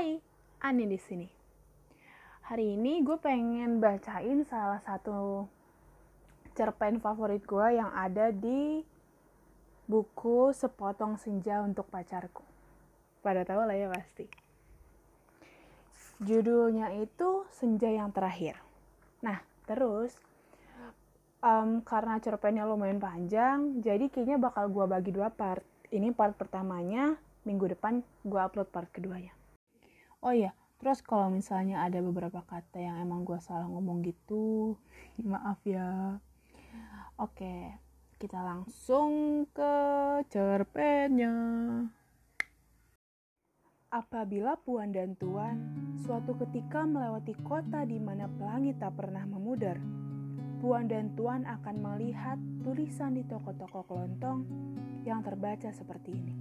Hai, Ani di sini. Hari ini gue pengen bacain salah satu cerpen favorit gue yang ada di buku Sepotong Senja untuk Pacarku. Pada tahu lah ya pasti. Judulnya itu Senja yang Terakhir. Nah, terus um, karena cerpennya lumayan panjang, jadi kayaknya bakal gue bagi dua part. Ini part pertamanya, minggu depan gue upload part keduanya. Oh iya, terus kalau misalnya ada beberapa kata yang emang gue salah ngomong gitu, maaf ya. Oke, kita langsung ke cerpennya. Apabila puan dan tuan suatu ketika melewati kota di mana pelangi tak pernah memudar, puan dan tuan akan melihat tulisan di toko-toko kelontong yang terbaca seperti ini.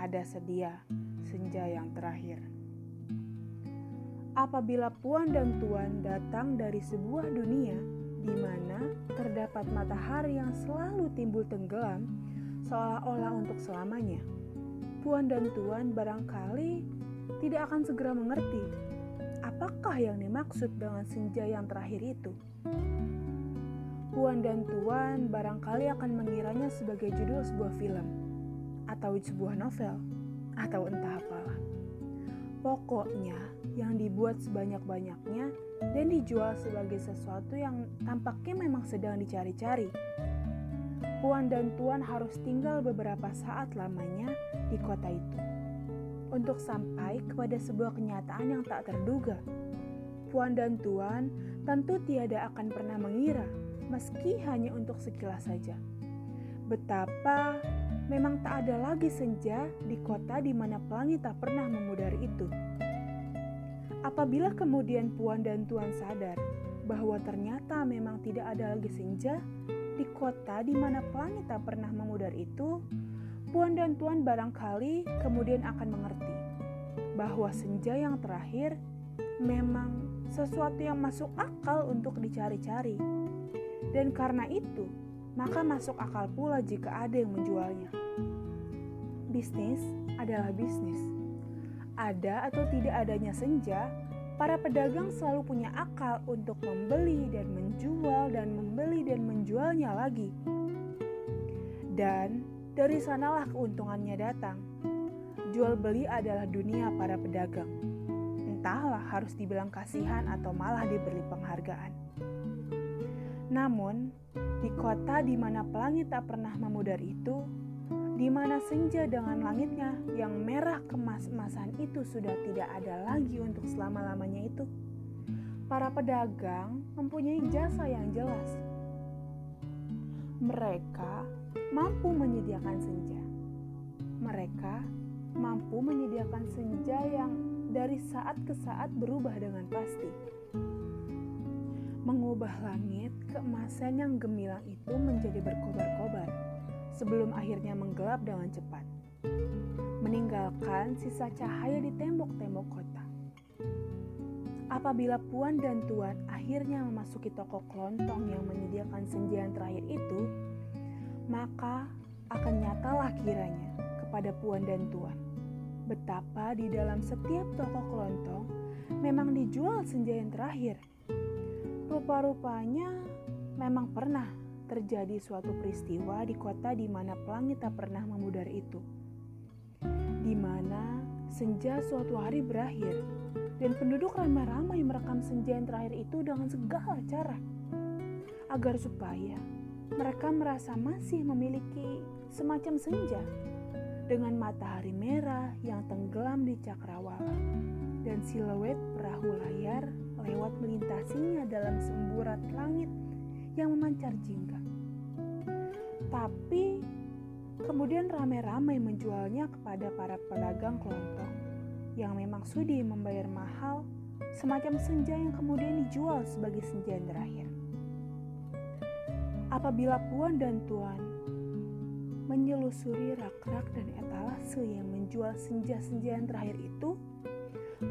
Ada sedia senja yang terakhir. Apabila puan dan tuan datang dari sebuah dunia di mana terdapat matahari yang selalu timbul tenggelam seolah-olah untuk selamanya, puan dan tuan barangkali tidak akan segera mengerti apakah yang dimaksud dengan senja yang terakhir itu. Puan dan Tuan barangkali akan mengiranya sebagai judul sebuah film, atau sebuah novel, atau entah apalah. Pokoknya, yang dibuat sebanyak-banyaknya dan dijual sebagai sesuatu yang tampaknya memang sedang dicari-cari. Puan dan Tuan harus tinggal beberapa saat lamanya di kota itu untuk sampai kepada sebuah kenyataan yang tak terduga. Puan dan Tuan tentu tiada akan pernah mengira, meski hanya untuk sekilas saja, betapa memang tak ada lagi senja di kota di mana pelangi tak pernah memudar itu. Apabila kemudian Puan dan Tuan sadar bahwa ternyata memang tidak ada lagi senja di kota di mana pelangi tak pernah memudar itu, Puan dan Tuan barangkali kemudian akan mengerti bahwa senja yang terakhir memang sesuatu yang masuk akal untuk dicari-cari. Dan karena itu, maka masuk akal pula jika ada yang menjualnya. Bisnis adalah bisnis. Ada atau tidak adanya senja, para pedagang selalu punya akal untuk membeli dan menjual dan membeli dan menjualnya lagi. Dan dari sanalah keuntungannya datang. Jual beli adalah dunia para pedagang. Entahlah harus dibilang kasihan atau malah diberi penghargaan. Namun, di kota di mana pelangi tak pernah memudar itu, di mana senja dengan langitnya yang merah kemas-emasan itu sudah tidak ada lagi untuk selama-lamanya itu, para pedagang mempunyai jasa yang jelas. Mereka mampu menyediakan senja. Mereka mampu menyediakan senja yang dari saat ke saat berubah dengan pasti mengubah langit keemasan yang gemilang itu menjadi berkobar-kobar sebelum akhirnya menggelap dengan cepat, meninggalkan sisa cahaya di tembok-tembok kota. Apabila Puan dan Tuan akhirnya memasuki toko kelontong yang menyediakan senja yang terakhir itu, maka akan nyatalah kiranya kepada Puan dan Tuan betapa di dalam setiap toko kelontong memang dijual senja yang terakhir Rupa-rupanya memang pernah terjadi suatu peristiwa di kota di mana pelangi tak pernah memudar itu. Di mana senja suatu hari berakhir dan penduduk ramai-ramai merekam senja yang terakhir itu dengan segala cara agar supaya mereka merasa masih memiliki semacam senja dengan matahari merah yang tenggelam di cakrawala dan siluet perahu layar lewat melintasinya dalam semburat langit yang memancar jingga. Tapi kemudian ramai-ramai menjualnya kepada para pedagang kelontong yang memang sudi membayar mahal semacam senja yang kemudian dijual sebagai senja yang terakhir. Apabila puan dan tuan menyelusuri rak-rak dan etalase yang menjual senja-senja yang terakhir itu,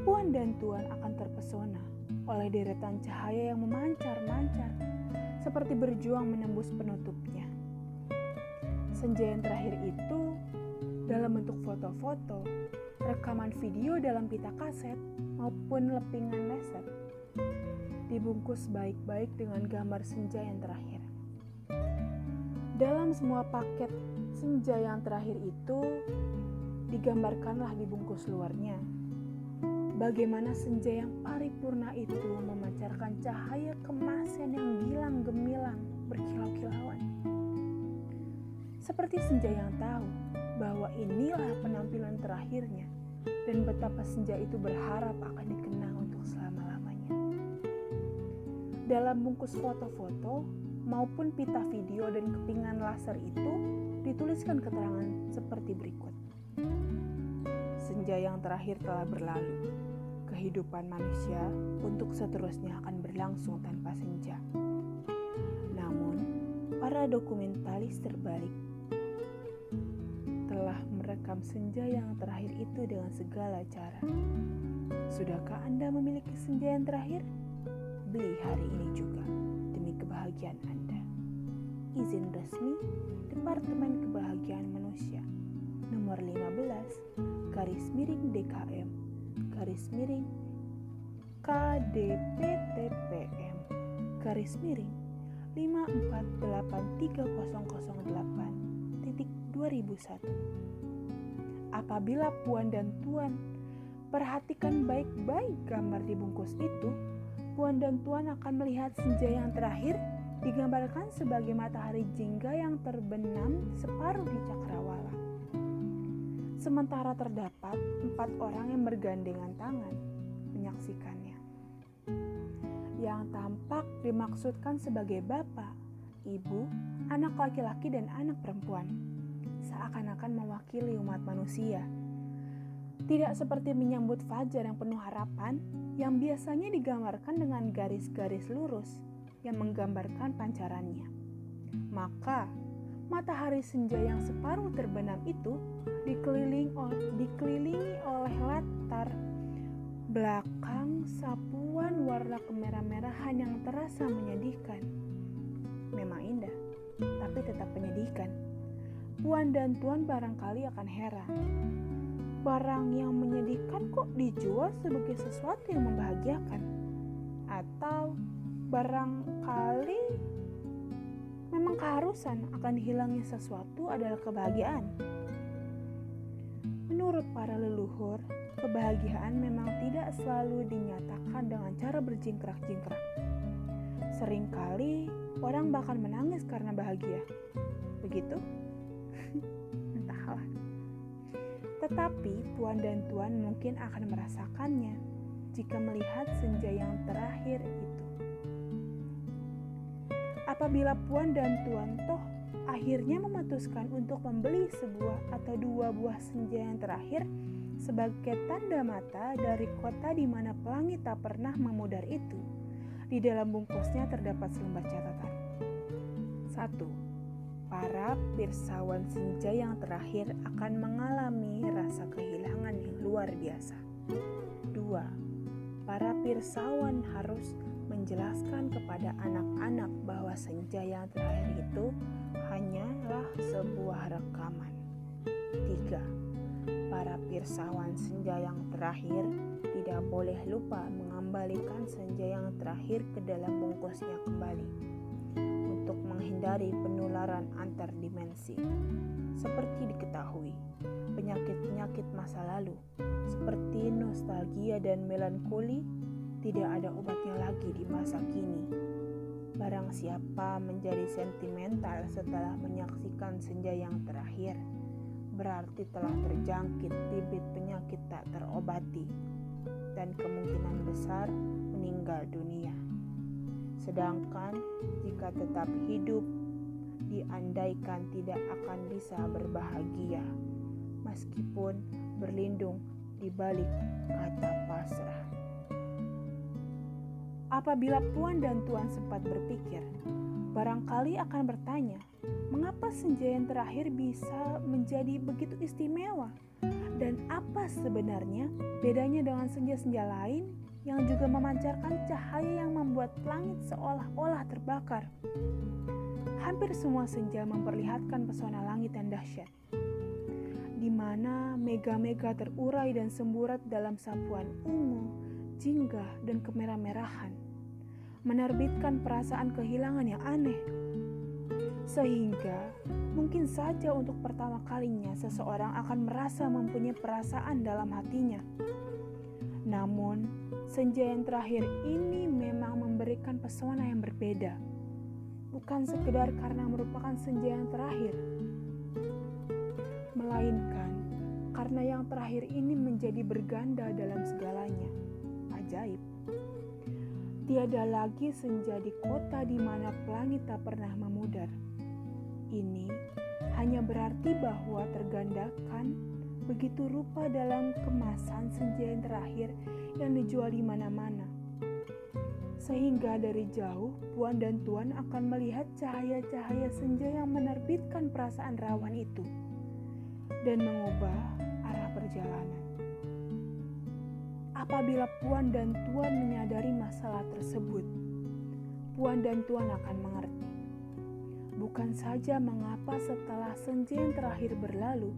puan dan tuan akan terpesona oleh deretan cahaya yang memancar-mancar, seperti berjuang menembus penutupnya. Senja yang terakhir itu, dalam bentuk foto-foto, rekaman video dalam pita kaset, maupun lepingan laser. Dibungkus baik-baik dengan gambar senja yang terakhir. Dalam semua paket senja yang terakhir itu, digambarkanlah dibungkus luarnya. Bagaimana senja yang paripurna itu memancarkan cahaya kemasan yang gilang gemilang berkilau-kilauan. Seperti senja yang tahu bahwa inilah penampilan terakhirnya dan betapa senja itu berharap akan dikenang untuk selama-lamanya. Dalam bungkus foto-foto maupun pita video dan kepingan laser itu dituliskan keterangan seperti berikut. Senja yang terakhir telah berlalu. Kehidupan manusia untuk seterusnya akan berlangsung tanpa senja. Namun, para dokumentalis terbalik telah merekam senja yang terakhir itu dengan segala cara. Sudahkah Anda memiliki senja yang terakhir? Beli hari ini juga demi kebahagiaan Anda. Izin resmi Departemen Kebahagiaan Manusia nomor 15 garis miring DKM garis miring KDPTPM garis miring 5483008 titik 2001 Apabila Puan dan Tuan perhatikan baik-baik gambar di bungkus itu, Puan dan Tuan akan melihat senja yang terakhir digambarkan sebagai matahari jingga yang terbenam separuh di cakrawala. Sementara terdapat empat orang yang bergandengan tangan menyaksikannya. Yang tampak dimaksudkan sebagai bapak, ibu, anak laki-laki, dan anak perempuan. Seakan-akan mewakili umat manusia. Tidak seperti menyambut fajar yang penuh harapan, yang biasanya digambarkan dengan garis-garis lurus yang menggambarkan pancarannya. Maka, matahari senja yang separuh terbenam itu dikeliling dikelilingi oleh latar belakang sapuan warna kemerah-merahan yang terasa menyedihkan. Memang indah, tapi tetap menyedihkan. Puan dan Tuan barangkali akan heran. Barang yang menyedihkan kok dijual sebagai sesuatu yang membahagiakan? Atau barangkali memang keharusan akan hilangnya sesuatu adalah kebahagiaan. Menurut para leluhur, kebahagiaan memang tidak selalu dinyatakan dengan cara berjingkrak-jingkrak. Seringkali orang bahkan menangis karena bahagia. Begitu? Tetapi Puan dan Tuan mungkin akan merasakannya jika melihat senja yang terakhir itu. Apabila Puan dan Tuan Toh akhirnya memutuskan untuk membeli sebuah atau dua buah senja yang terakhir sebagai tanda mata dari kota di mana pelangi tak pernah memudar itu, di dalam bungkusnya terdapat selembar catatan. 1. Para pirsawan senja yang terakhir akan mengalami rasa kehilangan yang luar biasa. 2. Para pirsawan harus menjelaskan kepada anak-anak bahwa senja yang terakhir itu hanyalah sebuah rekaman. 3. Para pirsawan senja yang terakhir tidak boleh lupa mengembalikan senja yang terakhir ke dalam bungkusnya kembali untuk menghindari penularan antar dimensi. Seperti diketahui, penyakit-penyakit masa lalu seperti nostalgia dan melankoli tidak ada obatnya lagi di masa kini. Barang siapa menjadi sentimental setelah menyaksikan senja yang terakhir, berarti telah terjangkit bibit penyakit tak terobati dan kemungkinan besar meninggal dunia. Sedangkan jika tetap hidup, diandaikan tidak akan bisa berbahagia, meskipun berlindung di balik kata pasrah. Apabila Puan dan Tuan sempat berpikir, barangkali akan bertanya, mengapa senja yang terakhir bisa menjadi begitu istimewa? Dan apa sebenarnya bedanya dengan senja-senja lain yang juga memancarkan cahaya yang membuat langit seolah-olah terbakar? Hampir semua senja memperlihatkan pesona langit yang dahsyat. Di mana mega-mega terurai dan semburat dalam sapuan ungu, jingga, dan kemerah-merahan, menerbitkan perasaan kehilangan yang aneh. Sehingga mungkin saja untuk pertama kalinya seseorang akan merasa mempunyai perasaan dalam hatinya. Namun, senja yang terakhir ini memang memberikan pesona yang berbeda. Bukan sekedar karena merupakan senja yang terakhir, melainkan karena yang terakhir ini menjadi berganda dalam segalanya. Ajaib. Tiada lagi senja di kota di mana pelangi tak pernah memudar. Ini hanya berarti bahwa tergandakan begitu rupa dalam kemasan senja yang terakhir yang dijual di mana-mana. Sehingga dari jauh, Puan dan Tuan akan melihat cahaya-cahaya senja yang menerbitkan perasaan rawan itu dan mengubah arah perjalanan. Apabila Puan dan Tuan menyadari masalah tersebut, Puan dan Tuan akan mengerti. Bukan saja mengapa setelah senja yang terakhir berlalu,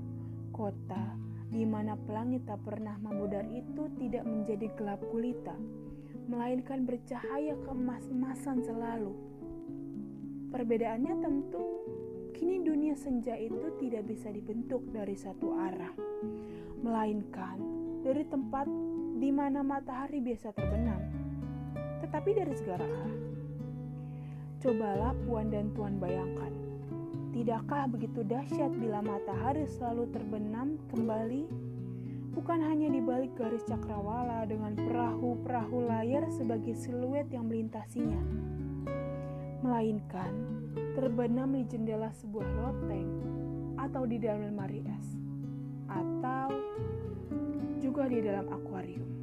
kota di mana pelangi tak pernah memudar itu tidak menjadi gelap gulita, melainkan bercahaya keemas-emasan selalu. Perbedaannya tentu Kini dunia senja itu tidak bisa dibentuk dari satu arah, melainkan dari tempat di mana matahari biasa terbenam, tetapi dari segala arah. Cobalah Puan dan Tuan bayangkan, tidakkah begitu dahsyat bila matahari selalu terbenam kembali bukan hanya di balik garis cakrawala dengan perahu-perahu layar sebagai siluet yang melintasinya, melainkan terbenam di jendela sebuah loteng atau di dalam lemari es atau juga di dalam akuarium.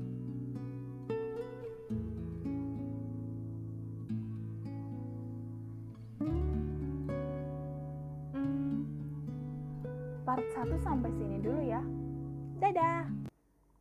Part 1 sampai sini dulu ya. Dadah!